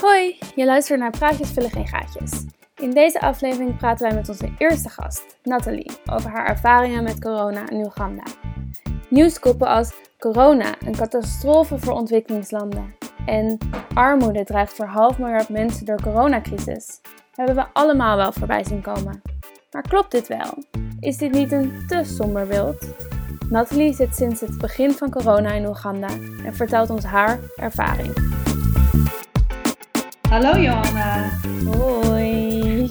Hoi, je luistert naar Praatjes vullen geen gaatjes. In deze aflevering praten wij met onze eerste gast, Nathalie, over haar ervaringen met corona in Oeganda. Nieuwskoppen als corona, een catastrofe voor ontwikkelingslanden en armoede dreigt voor half miljard mensen door coronacrisis, hebben we allemaal wel voorbij zien komen. Maar klopt dit wel? Is dit niet een te somber beeld? Nathalie zit sinds het begin van corona in Oeganda en vertelt ons haar ervaring. Hallo Johanna. Hoi.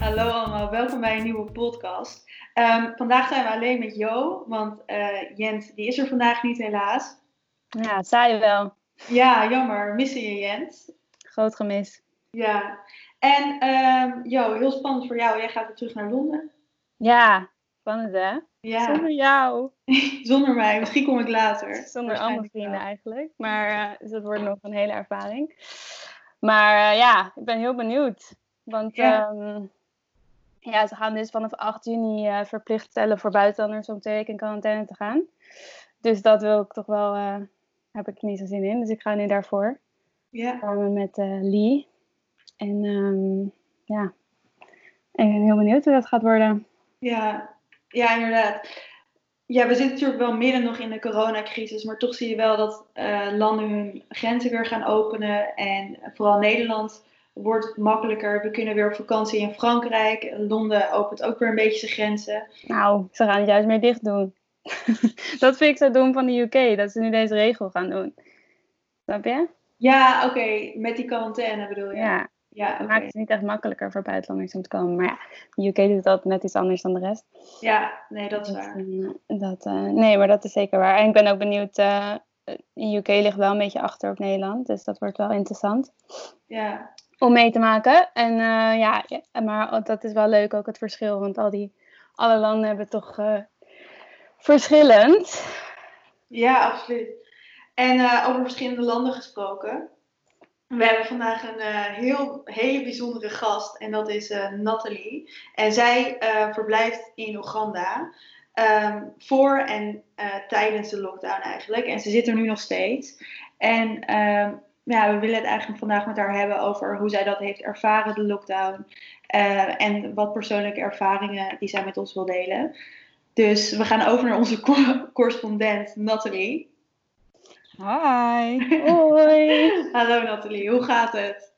Hallo allemaal, welkom bij een nieuwe podcast. Ehm, vandaag zijn we alleen met Jo, want uh, Jens die is er vandaag niet helaas. Ja, saai wel. Ja, jammer. Missen je Jens? Groot gemis. Ja. En um, Jo, heel spannend voor jou. Jij gaat weer terug naar Londen. Ja, spannend hè? Ja. Zonder jou. Zonder mij. Misschien kom ik later. Zonder andere vrienden eigenlijk. Maar uh, dus dat wordt nog een hele ervaring. Maar uh, ja, ik ben heel benieuwd. Want ja. Um, ja, ze gaan dus vanaf 8 juni uh, verplicht stellen voor buitenlanders om twee weken in quarantaine te gaan. Dus dat wil ik toch wel, uh, heb ik niet zo zin in. Dus ik ga nu daarvoor. Ja. Samen met Lee. En um, ja, ik ben heel benieuwd hoe dat gaat worden. Ja, ja inderdaad. Ja, we zitten natuurlijk wel midden nog in de coronacrisis, maar toch zie je wel dat uh, landen hun grenzen weer gaan openen. En vooral Nederland wordt makkelijker. We kunnen weer op vakantie in Frankrijk. Londen opent ook weer een beetje zijn grenzen. Nou, ze gaan het juist meer dicht doen. dat vind ik zo dom van de UK, dat ze nu deze regel gaan doen. Snap je? Ja, oké. Okay. Met die quarantaine bedoel je? Ja. Ja, okay. maakt het niet echt makkelijker voor buitenlanders om te komen. Maar ja, de UK doet dat net iets anders dan de rest. Ja, nee, dat is waar. Dat, dat, uh, nee, maar dat is zeker waar. En ik ben ook benieuwd, uh, de UK ligt wel een beetje achter op Nederland. Dus dat wordt wel interessant. Ja. Om mee te maken. En uh, ja, ja, maar dat is wel leuk ook het verschil. Want al die, alle landen hebben toch verschillend. Ja, absoluut. En over verschillende landen gesproken. We hebben vandaag een uh, heel, hele bijzondere gast en dat is uh, Nathalie. En zij uh, verblijft in Oeganda um, voor en tijdens de lockdown eigenlijk. En ze zit er nu nog steeds. En um, ja, we willen het eigenlijk vandaag met haar hebben over hoe zij dat heeft ervaren, de lockdown. en wat persoonlijke ervaringen die zij met ons wil delen. Dus we gaan over naar onze co correspondent Nathalie. Hi. Hoi. Hallo Nathalie, hoe gaat het?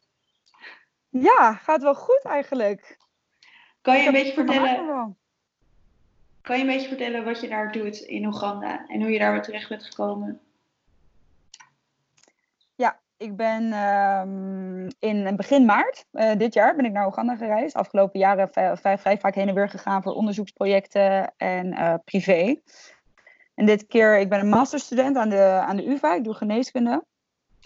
Ja, gaat wel goed eigenlijk. Kan je, een beetje vertellen, kan je een beetje vertellen wat je daar doet in Oeganda en hoe je daar weer terecht bent gekomen? Ja, ik ben um, in begin maart uh, dit jaar ben ik naar Oeganda gereisd. Afgelopen jaren vrij, vrij vaak heen en weer gegaan voor onderzoeksprojecten en uh, privé. En dit keer, ik ben een masterstudent aan de, aan de UvA, ik doe geneeskunde.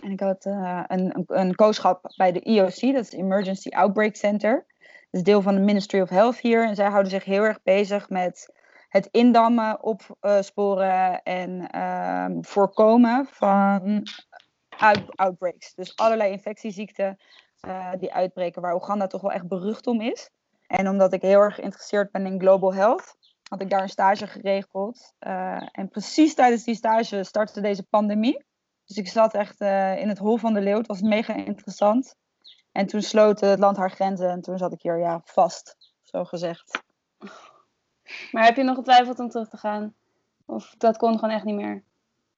En ik had uh, een, een, co-schap bij de EOC, dat is Emergency Outbreak Center. Dat is deel van de Ministry of Health hier. En zij houden zich heel erg bezig met het indammen, opsporen en uh, voorkomen van out, outbreaks. Dus allerlei infectieziekten uh, die uitbreken, waar Oeganda toch wel echt berucht om is. En omdat ik heel erg geïnteresseerd ben in global health, had ik daar een stage geregeld. Uh, en precies tijdens die stage startte deze pandemie. Dus ik zat echt uh, in het hol van de leeuw. Het was mega interessant. En toen sloot het land haar grenzen en toen zat ik hier ja, vast, zo gezegd. Maar heb je nog getwijfeld om terug te gaan? Of dat kon gewoon echt niet meer?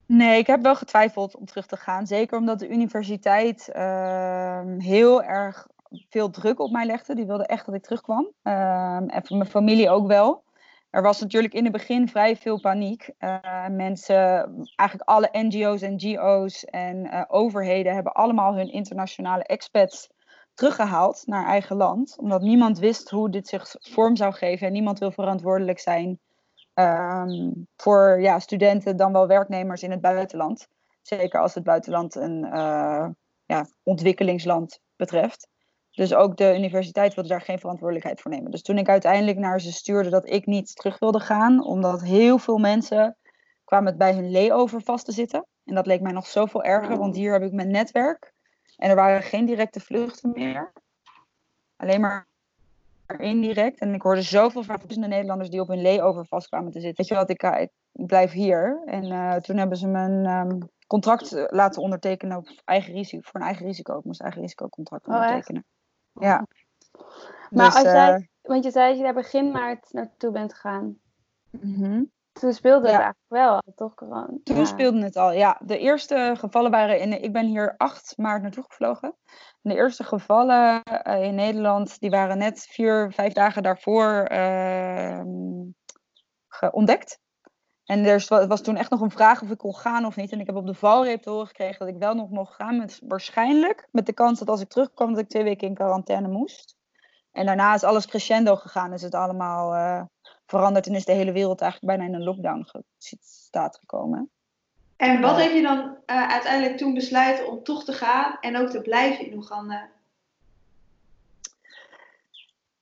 Nee, ik heb wel getwijfeld om terug te gaan. Zeker omdat de universiteit uh, heel erg veel druk op mij legde. Die wilde echt dat ik terugkwam. en voor mijn familie ook wel. Er was natuurlijk in het begin vrij veel paniek. Uh, mensen, eigenlijk alle NGO's en GO's en uh, overheden hebben allemaal hun internationale expats teruggehaald naar eigen land. Omdat niemand wist hoe dit zich vorm zou geven en niemand wil verantwoordelijk zijn um, voor ja, studenten, dan wel werknemers in het buitenland. Zeker als het buitenland een uh, ja, ontwikkelingsland betreft. Dus ook de universiteit wilde daar geen verantwoordelijkheid voor nemen. Dus toen ik uiteindelijk naar ze stuurde dat ik niet terug wilde gaan, omdat heel veel mensen kwamen bij hun layover vast te zitten. En dat leek mij nog zoveel erger, want hier heb ik mijn netwerk. En er waren geen directe vluchten meer. Alleen maar indirect. En ik hoorde zoveel van de Nederlanders die op hun layover vast kwamen te zitten. Weet je wat, ik, ik blijf hier. En uh, toen hebben ze een um, contract laten ondertekenen op eigen risico, voor een eigen risico. Ik moest eigen risicocontract Oh, ondertekenen. Ja. Maar Dus, als jij, eh, want je zei dat je daar begin maart naartoe bent gegaan. mhm. Toen speelde het eigenlijk wel, al, toch? Corona. Toen Ja. speelde het al, ja. De eerste gevallen waren in. Ik ben hier 8 maart naartoe gevlogen. En de eerste gevallen eh, in Nederland, die waren net vier, vijf dagen daarvoor ehm, ontdekt. En er was- toen echt nog een vraag of ik kon gaan of niet. En ik heb op de valreep te horen gekregen dat ik wel nog mocht gaan. Met, waarschijnlijk met de kans dat als ik terugkwam, dat ik twee weken in quarantaine moest. En daarna is alles crescendo gegaan. Is het allemaal eh, veranderd en is de hele wereld eigenlijk bijna in een lockdown staat gekomen. En wat heb je dan eh, uiteindelijk toen besluiten om toch te gaan en ook te blijven in Oeganda?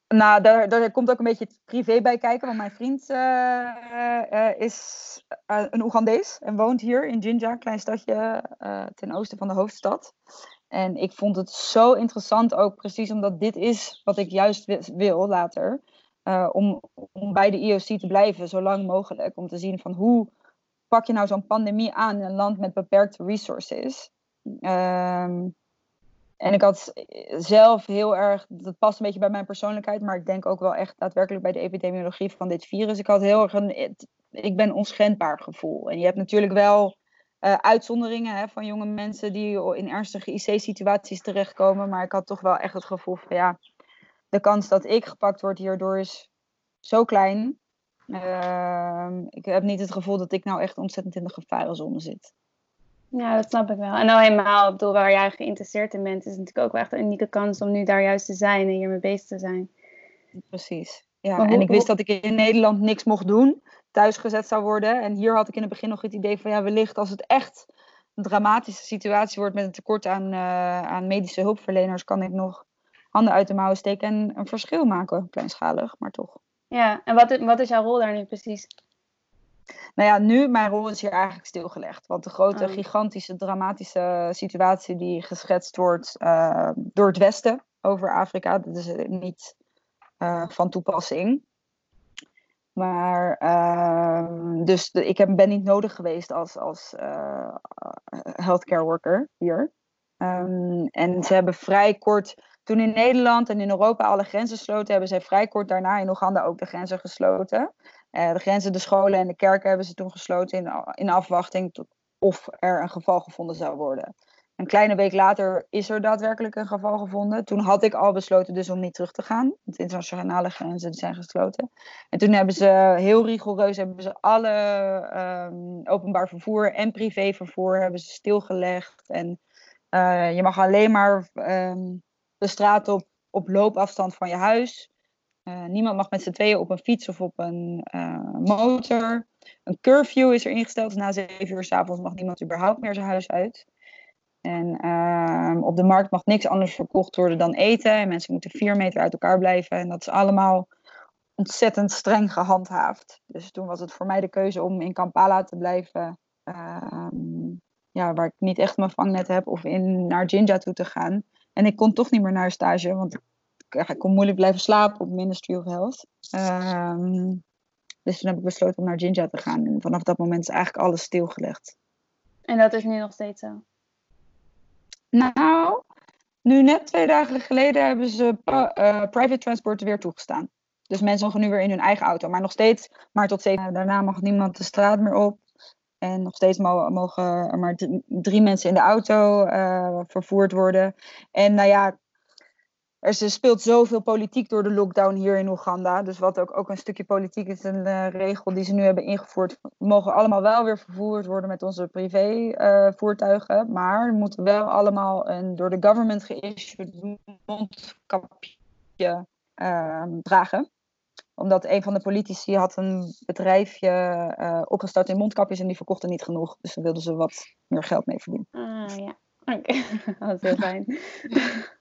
Nou, daar, komt ook een beetje het privé bij kijken. Want mijn vriend eh, eh, is eh, een Oegandees en woont hier in Jinja, een klein stadje ten oosten van de hoofdstad. En ik vond het zo interessant ook precies omdat dit is wat ik juist wi- wil later. om, om bij de IOC te blijven, zo lang mogelijk. Om te zien van hoe pak je nou zo'n pandemie aan in een land met beperkte resources. Ehm, en ik had zelf heel erg, dat past een beetje bij mijn persoonlijkheid, maar ik denk ook wel echt daadwerkelijk bij de epidemiologie van dit virus. Ik had heel erg een, ik ben onschendbaar gevoel. En je hebt natuurlijk wel eh, uitzonderingen hè, van jonge mensen die in ernstige IC-situaties terechtkomen, maar ik had toch wel echt het gevoel van ja, de kans dat ik gepakt word hierdoor is zo klein. Ehm, ik heb niet het gevoel dat ik nou echt ontzettend in de gevarenzone zit. Ja, dat snap ik wel. En nou helemaal, ik bedoel, waar jij geïnteresseerd in bent, is natuurlijk ook wel echt een unieke kans om nu daar juist te zijn en hiermee bezig te zijn. Precies. Ja, en ik wist dat ik in Nederland niks mocht doen, thuisgezet zou worden. En hier had ik in het begin nog het idee van ja, wellicht als het echt een dramatische situatie wordt met een tekort aan, eh, aan medische hulpverleners, kan ik nog handen uit de mouwen steken en een verschil maken, kleinschalig, maar toch. Ja, en wat, wat is jouw rol daar nu precies? Nou ja, nu, mijn rol is hier eigenlijk stilgelegd. Want de grote, Oh. gigantische, dramatische situatie die geschetst wordt eh, door het Westen over Afrika, dat is niet eh, van toepassing. Maar, ehm, dus de- ik heb, ben niet nodig geweest als, als eh, healthcare worker hier. Ehm, en ze hebben vrij kort, toen in Nederland en in Europa alle grenzen sloten, hebben zij vrij kort daarna in Oeganda ook de grenzen gesloten. Eh, de grenzen, de scholen en de kerken hebben ze toen gesloten in, in afwachting tot of er een geval gevonden zou worden. Een kleine week later is er daadwerkelijk een geval gevonden. Toen had ik al besloten dus om niet terug te gaan. De internationale grenzen zijn gesloten. En toen hebben ze heel rigoureus hebben ze alle ehm, openbaar vervoer en privévervoer hebben ze stilgelegd. En eh, je mag alleen maar ehm, de straat op, op loopafstand van je huis. Eh, niemand mag met z'n tweeën op een fiets of op een eh, motor. Een curfew is er ingesteld. Dus na zeven uur s'avonds mag niemand überhaupt meer zijn huis uit. En ehm, op de markt mag niks anders verkocht worden dan eten. En mensen moeten vier meter uit elkaar blijven. En dat is allemaal ontzettend streng gehandhaafd. Dus toen was het voor mij de keuze om in Kampala te blijven. ehm, ja, waar ik niet echt mijn vangnet heb. Of in, naar Jinja toe te gaan. En ik kon toch niet meer naar stage. Want ik, ik kon moeilijk blijven slapen op Ministry of Health. Ehm, dus toen heb ik besloten om naar Jinja te gaan. En vanaf dat moment is eigenlijk alles stilgelegd. En dat is nu nog steeds zo. Nou, nu net twee dagen geleden hebben ze eh, private transport weer toegestaan. Dus mensen mogen nu weer in hun eigen auto. Maar nog steeds, maar tot zeven daarna mag niemand de straat meer op. En nog steeds mo- mogen er maar drie mensen in de auto eh, vervoerd worden. En nou ja, er speelt zoveel politiek door de lockdown hier in Oeganda. Dus wat ook, ook een stukje politiek is, een eh, regel die ze nu hebben ingevoerd. We mogen allemaal wel weer vervoerd worden met onze privé eh, voertuigen. Maar we moeten wel allemaal een door de government geissued mondkapje ehm, dragen omdat een van de politici had een bedrijfje eh, opgestart in mondkapjes en die verkochten niet genoeg. Dus daar wilden ze wat meer geld mee verdienen. Ah, ja. Oké, dat is heel fijn.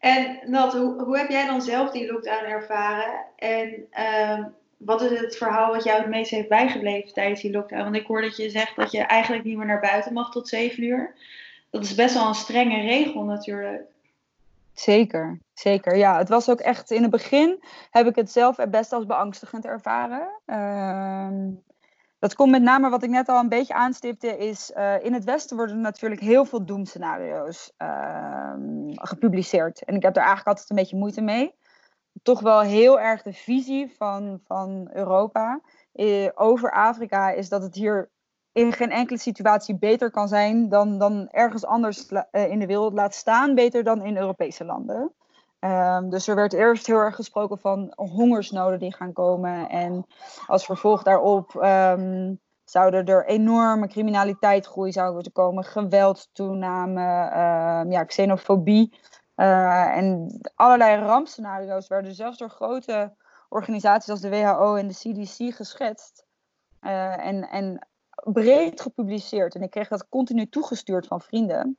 En Nat, hoe, hoe heb jij dan zelf die lockdown ervaren? En ehm, wat is het verhaal wat jou het meest heeft bijgebleven tijdens die lockdown? Want ik hoor dat je zegt dat je eigenlijk niet meer naar buiten mag tot 7 uur. Dat is best wel een strenge regel natuurlijk. Zeker, zeker. Ja, het was ook echt in het begin heb ik het zelf best als beangstigend ervaren. Ehm, Dat komt met name wat ik net al een beetje aanstipte, is uh, in het Westen worden natuurlijk heel veel doemscenario's uh, gepubliceerd. En ik heb daar eigenlijk altijd een beetje moeite mee. Toch wel heel erg de visie van, van Europa uh, over Afrika is dat het hier in geen enkele situatie beter kan zijn dan, dan ergens anders eh, in de wereld laat staan, beter dan in Europese landen. Um, dus er werd eerst heel erg gesproken van hongersnoden die gaan komen. En als vervolg daarop um, zouden er enorme criminaliteitgroei zouden komen, geweldtoename, um, ja, xenofobie. Uh, en allerlei rampscenario's werden zelfs door grote organisaties als de WHO en de CDC geschetst. Uh, en, en breed gepubliceerd. En ik kreeg dat continu toegestuurd van vrienden.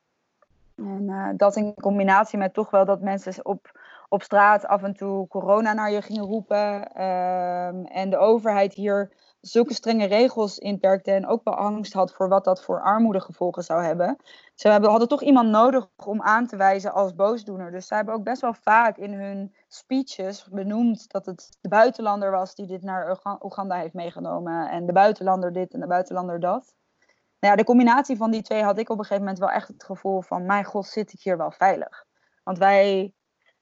En uh, dat in combinatie met toch wel dat mensen op, op straat af en toe corona naar je gingen roepen. Uh, en de overheid hier zulke strenge regels inperkte en ook wel angst had voor wat dat voor armoedegevolgen zou hebben. Ze hebben, hadden toch iemand nodig om aan te wijzen als boosdoener. Dus zij hebben ook best wel vaak in hun speeches benoemd dat het de buitenlander was die dit naar Oeganda heeft meegenomen. En de buitenlander dit en de buitenlander dat. Nou ja, de combinatie van die twee had ik op een gegeven moment wel echt het gevoel van: mijn god, zit ik hier wel veilig? Want wij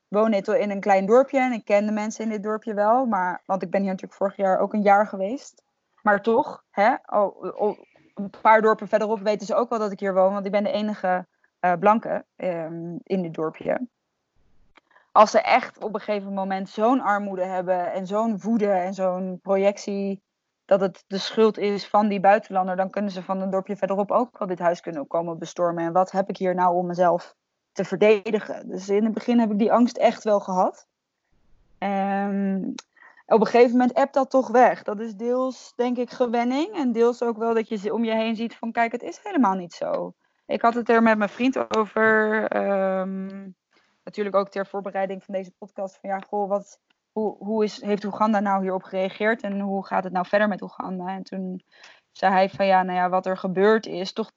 wonen in een klein dorpje en ik ken de mensen in dit dorpje wel. Maar, want ik ben hier natuurlijk vorig jaar ook een jaar geweest. Maar toch, hè, oh, een paar dorpen verderop weten ze ook wel dat ik hier woon, want ik ben de enige uh, blanke um, in dit dorpje. Als ze echt op een gegeven moment zo'n armoede hebben en zo'n woede en zo'n projectie dat het de schuld is van die buitenlander, dan kunnen ze van een dorpje verderop ook wel dit huis kunnen komen bestormen. En wat heb ik hier nou om mezelf te verdedigen? Dus in het begin heb ik die angst echt wel gehad. Um, op een gegeven moment appt dat toch weg. Dat is deels, denk ik, gewenning. En deels ook wel dat je om je heen ziet van, kijk, het is helemaal niet zo. Ik had het er met mijn vriend over. Um, natuurlijk ook ter voorbereiding van deze podcast. Van ja, goh, wat, hoe, hoe is, heeft Oeganda nou hierop gereageerd? En hoe gaat het nou verder met Oeganda? En toen zei hij van ja, nou ja, wat er gebeurd is, toch 80%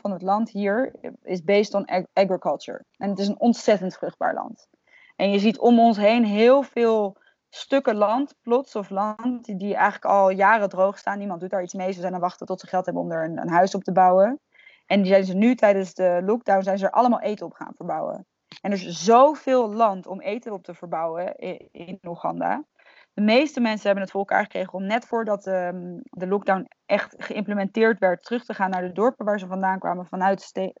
van het land hier is based on ag agriculture. En het is een ontzettend vruchtbaar land. En je ziet om ons heen heel veel stukken land, plots of land, die, die eigenlijk al jaren droog staan. Niemand doet daar iets mee. Ze zijn aan wachten tot ze geld hebben om er een, een, huis op te bouwen. En die zijn ze nu tijdens de lockdown zijn ze er allemaal eten op gaan verbouwen. En er is zoveel land om eten op te verbouwen in, in Oeganda. De meeste mensen hebben het voor elkaar gekregen om net voordat um, de lockdown echt geïmplementeerd werd, terug te gaan naar de dorpen waar ze vandaan kwamen vanuit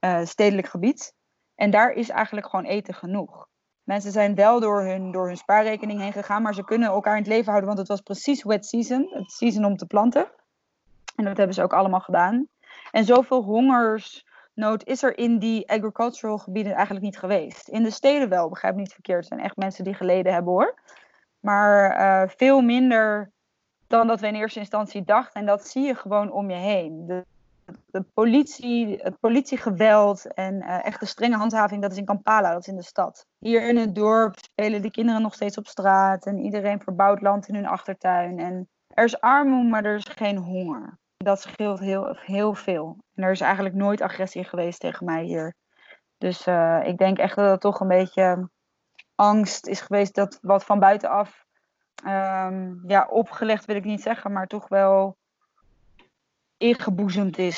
uh, stedelijk gebied. En daar is eigenlijk gewoon eten genoeg. Mensen zijn wel door hun, door hun spaarrekening heen gegaan, maar ze kunnen elkaar in het leven houden, want het was precies wet season, het season om te planten. En dat hebben ze ook allemaal gedaan. En zoveel hongersnood is er in die agricultural gebieden eigenlijk niet geweest. In de steden wel, begrijp niet verkeerd. Er zijn echt mensen die geleden hebben hoor. Maar uh, veel minder dan dat we in eerste instantie dachten. En dat zie je gewoon om je heen. De, de politie, het politiegeweld en uh, echt de strenge handhaving, dat is in Kampala, dat is in de stad. Hier in het dorp spelen de kinderen nog steeds op straat en iedereen verbouwt land in hun achtertuin. En er is armoede, maar er is geen honger. Dat scheelt heel, heel veel. En er is eigenlijk nooit agressie geweest tegen mij hier. Dus uh, ik denk echt dat het toch een beetje angst is geweest dat wat van buitenaf um, ja, opgelegd wil ik niet zeggen, maar toch wel ingeboezemd is.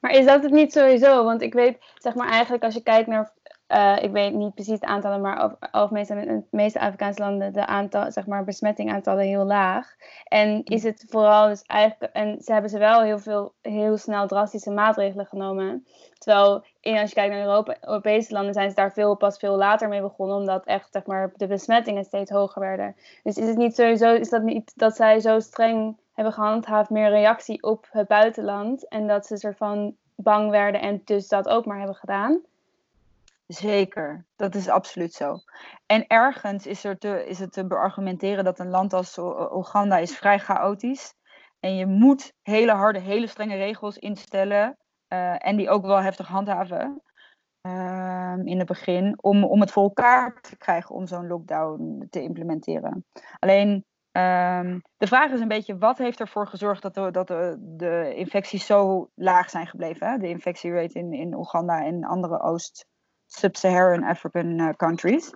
Maar is dat het niet sowieso? Want ik weet, zeg maar eigenlijk als je kijkt naar, uh, ik weet niet precies de aantallen, maar over, algemeen zijn in de meeste Afrikaanse landen de aantal, zeg maar, besmettingaantallen heel laag. En is het vooral dus eigenlijk, en ze hebben ze wel heel veel, heel snel drastische maatregelen genomen. Terwijl in, als je kijkt naar Europa, Europese landen zijn ze daar veel, pas veel later mee begonnen, omdat echt, zeg maar, de besmettingen steeds hoger werden. Dus is het niet sowieso, is dat niet dat zij zo streng hebben gehandhaafd meer reactie op het buitenland. En dat ze ervan bang werden en dus dat ook maar hebben gedaan. Zeker, dat is absoluut zo. En ergens is, er te, is het te beargumenteren dat een land als Oeganda is vrij chaotisch. En je moet hele harde, hele strenge regels instellen. Uh, en die ook wel heftig handhaven. Uh, in het begin. Om, om het voor elkaar te krijgen om zo'n lockdown te implementeren. Alleen Um, de vraag is een beetje, wat heeft ervoor gezorgd dat de, dat de, de infecties zo laag zijn gebleven? Hè? De infectierate in, in Oeganda en andere Oost-Sub-Saharan African uh, countries.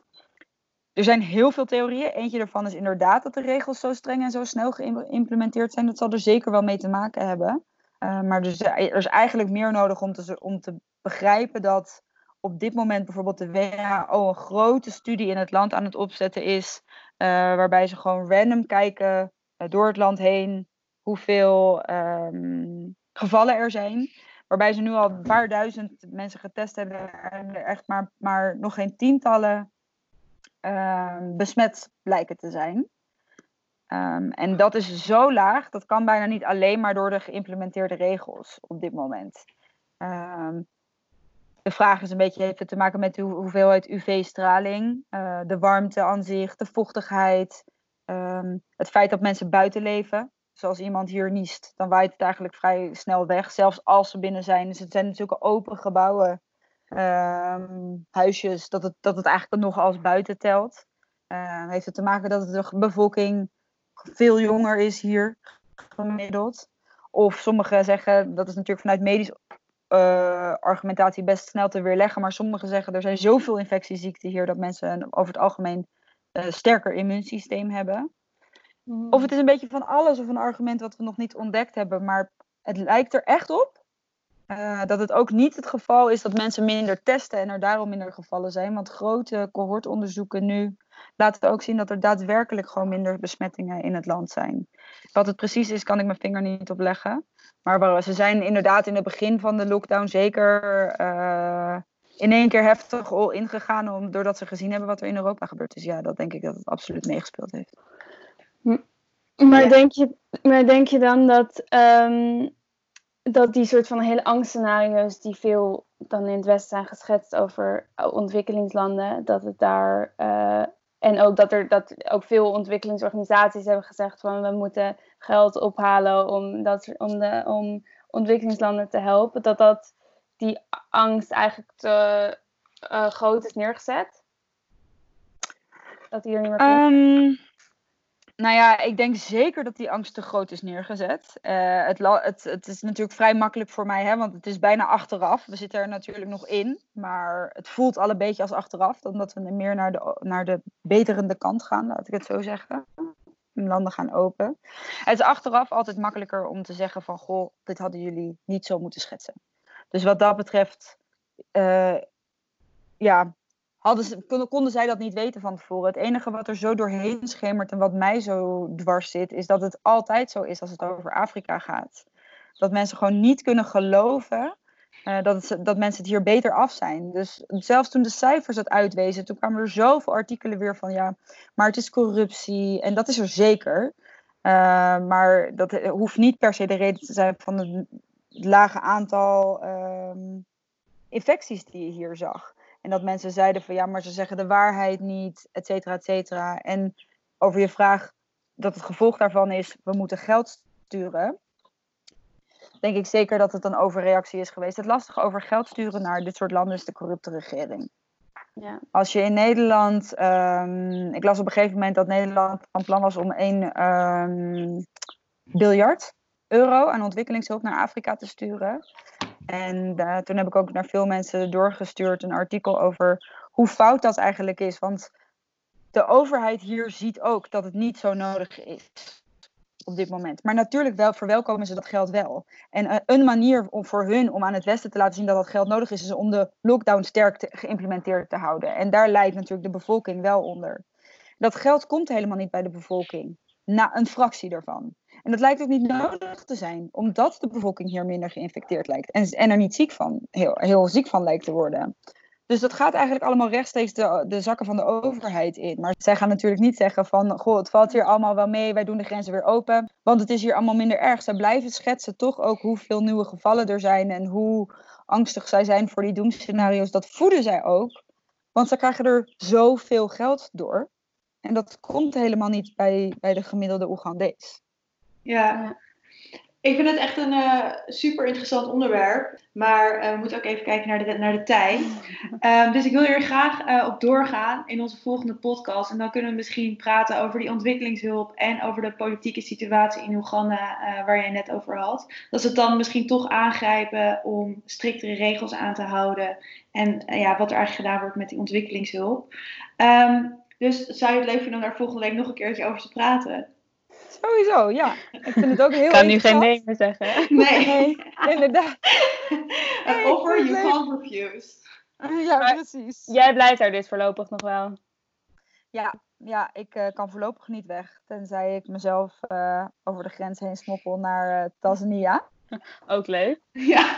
er zijn heel veel theorieën. Eentje daarvan is inderdaad dat de regels zo streng en zo snel geïmplementeerd zijn. Dat zal er zeker wel mee te maken hebben. Uh, maar dus, er is eigenlijk meer nodig om te, om te begrijpen dat op dit moment bijvoorbeeld de WHO een grote studie in het land aan het opzetten is. Waarbij ze gewoon random kijken door het land heen hoeveel um, gevallen er zijn. Waarbij ze nu al een paar duizend mensen getest hebben en er echt maar, maar nog geen tientallen um, besmet blijken te zijn. Um, en dat is zo laag, dat kan bijna niet alleen maar door de geïmplementeerde regels op dit moment. Um, de vraag is een beetje, heeft te maken met de hoeveelheid UV-straling, uh, de warmte aan zich, de vochtigheid, het feit dat mensen buiten leven. Zoals iemand hier niest, dan waait het eigenlijk vrij snel weg, zelfs als ze binnen zijn. Dus het zijn natuurlijk open gebouwen, huisjes, dat het, dat het eigenlijk nog als buiten telt. Uh, heeft het te maken dat de bevolking veel jonger is hier gemiddeld. Of sommigen zeggen, dat is natuurlijk vanuit medisch uh, argumentatie best snel te weerleggen, maar sommigen zeggen er zijn zoveel infectieziekten hier dat mensen over het algemeen een uh, sterker immuunsysteem hebben. Mm. Of het is een beetje van alles of een argument wat we nog niet ontdekt hebben, maar het lijkt er echt op uh, dat het ook niet het geval is dat mensen minder testen en er daarom minder gevallen zijn. Want grote cohortonderzoeken nu laten ook zien dat er daadwerkelijk gewoon minder besmettingen in het land zijn. Wat het precies is, kan ik mijn vinger niet op leggen. Maar ze zijn inderdaad in het begin van de lockdown zeker uh, in één keer heftig al ingegaan, om, doordat ze gezien hebben wat er in Europa gebeurt. Dus ja, dat denk ik dat het absoluut meegespeeld heeft. Maar, ja. denk, je, maar denk je dan dat um, dat die soort van hele angstscenario's die veel dan in het Westen zijn geschetst over ontwikkelingslanden, dat het daar. Uh, en ook dat er dat ook veel ontwikkelingsorganisaties hebben gezegd van we moeten geld ophalen om, dat, om, de, om ontwikkelingslanden te helpen. Dat dat die angst eigenlijk te uh, groot is neergezet. Dat die er niet meer. Um, nou ja, ik denk zeker dat die angst te groot is neergezet. Uh, het, het, is natuurlijk vrij makkelijk voor mij, hè, want het is bijna achteraf. We zitten er natuurlijk nog in, maar het voelt al een beetje als achteraf, omdat we meer naar de, naar de beterende kant gaan, laat ik het zo zeggen. Landen gaan open. Het is achteraf altijd makkelijker om te zeggen van, goh, dit hadden jullie niet zo moeten schetsen. Dus wat dat betreft, uh, ja, konden zij dat niet weten van tevoren. Het enige wat er zo doorheen schemert en wat mij zo dwars zit, is dat het altijd zo is als het over Afrika gaat. Dat mensen gewoon niet kunnen geloven uh, dat, dat mensen het hier beter af zijn. Dus zelfs toen de cijfers dat uitwezen, toen kwamen er zoveel artikelen weer van ja, maar het is corruptie. En dat is er zeker. Uh, maar dat hoeft niet per se de reden te zijn van het lage aantal uh, infecties die je hier zag. En dat mensen zeiden van ja, maar ze zeggen de waarheid niet, et cetera, et cetera. En over je vraag dat het gevolg daarvan is, we moeten geld sturen. Denk ik zeker dat het een overreactie is geweest. Het lastige over geld sturen naar dit soort landen is de corrupte regering. Ja. Als je in Nederland, um, ik las op een gegeven moment dat Nederland van plan was om 1 um, biljard euro aan ontwikkelingshulp naar Afrika te sturen. En toen heb ik ook naar veel mensen doorgestuurd een artikel over hoe fout dat eigenlijk is. Want de overheid hier ziet ook dat het niet zo nodig is op dit moment. Maar natuurlijk wel verwelkomen ze dat geld wel. En uh, een manier om voor hun om aan het Westen te laten zien dat dat geld nodig is, is om de lockdown sterk te, geïmplementeerd te houden. En daar leidt natuurlijk de bevolking wel onder. Dat geld komt helemaal niet bij de bevolking. Na een fractie daarvan. En dat lijkt ook niet nodig te zijn, omdat de bevolking hier minder geïnfecteerd lijkt. En, en er niet ziek van, heel, heel ziek van lijkt te worden. Dus dat gaat eigenlijk allemaal rechtstreeks de, zakken van de overheid in. Maar zij gaan natuurlijk niet zeggen van, goh, het valt hier allemaal wel mee, wij doen de grenzen weer open. Want het is hier allemaal minder erg. Zij blijven schetsen toch ook hoeveel nieuwe gevallen er zijn en hoe angstig zij zijn voor die doemscenario's. Dat voeden zij ook, want ze krijgen er zoveel geld door. En dat komt helemaal niet bij, bij de gemiddelde Oegandees. Ja. Ik vind het echt een uh, super interessant onderwerp. Maar uh, we moeten ook even kijken naar de, naar de tijd. Um, dus ik wil hier graag uh, op doorgaan in onze volgende podcast. En dan kunnen we misschien praten over die ontwikkelingshulp en over de politieke situatie in Oeganda, waar jij net over had. Dat ze het dan misschien toch aangrijpen om striktere regels aan te houden. En ja, wat er eigenlijk gedaan wordt met die ontwikkelingshulp. Um, Dus zou je het leuk vinden om daar volgende week nog een keertje over te praten? Sowieso, ja. Ik vind het ook heel Ik kan nu geen nee meer zeggen. Nee. Nee, inderdaad. An ik offer you can't refuse. Ja, Maar- precies. Jij blijft daar dus voorlopig nog wel. Ja, ja ik eh, kan voorlopig niet weg. Tenzij ik mezelf eh, over de grens heen smokkel naar eh, Tanzania. Ook leuk. Ja,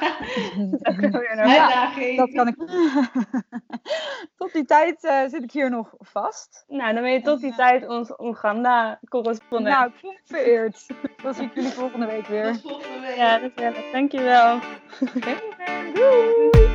we weer naar. Dat kan ik. Tot die tijd eh, zit ik hier nog vast. Nou, dan ben je tot die tijd ons Oeganda-correspondent. Nou, ik voel me vereerd. Dan zie ik jullie volgende week weer. Tot volgende week. ja, dat is wel. Dankjewel. Doei!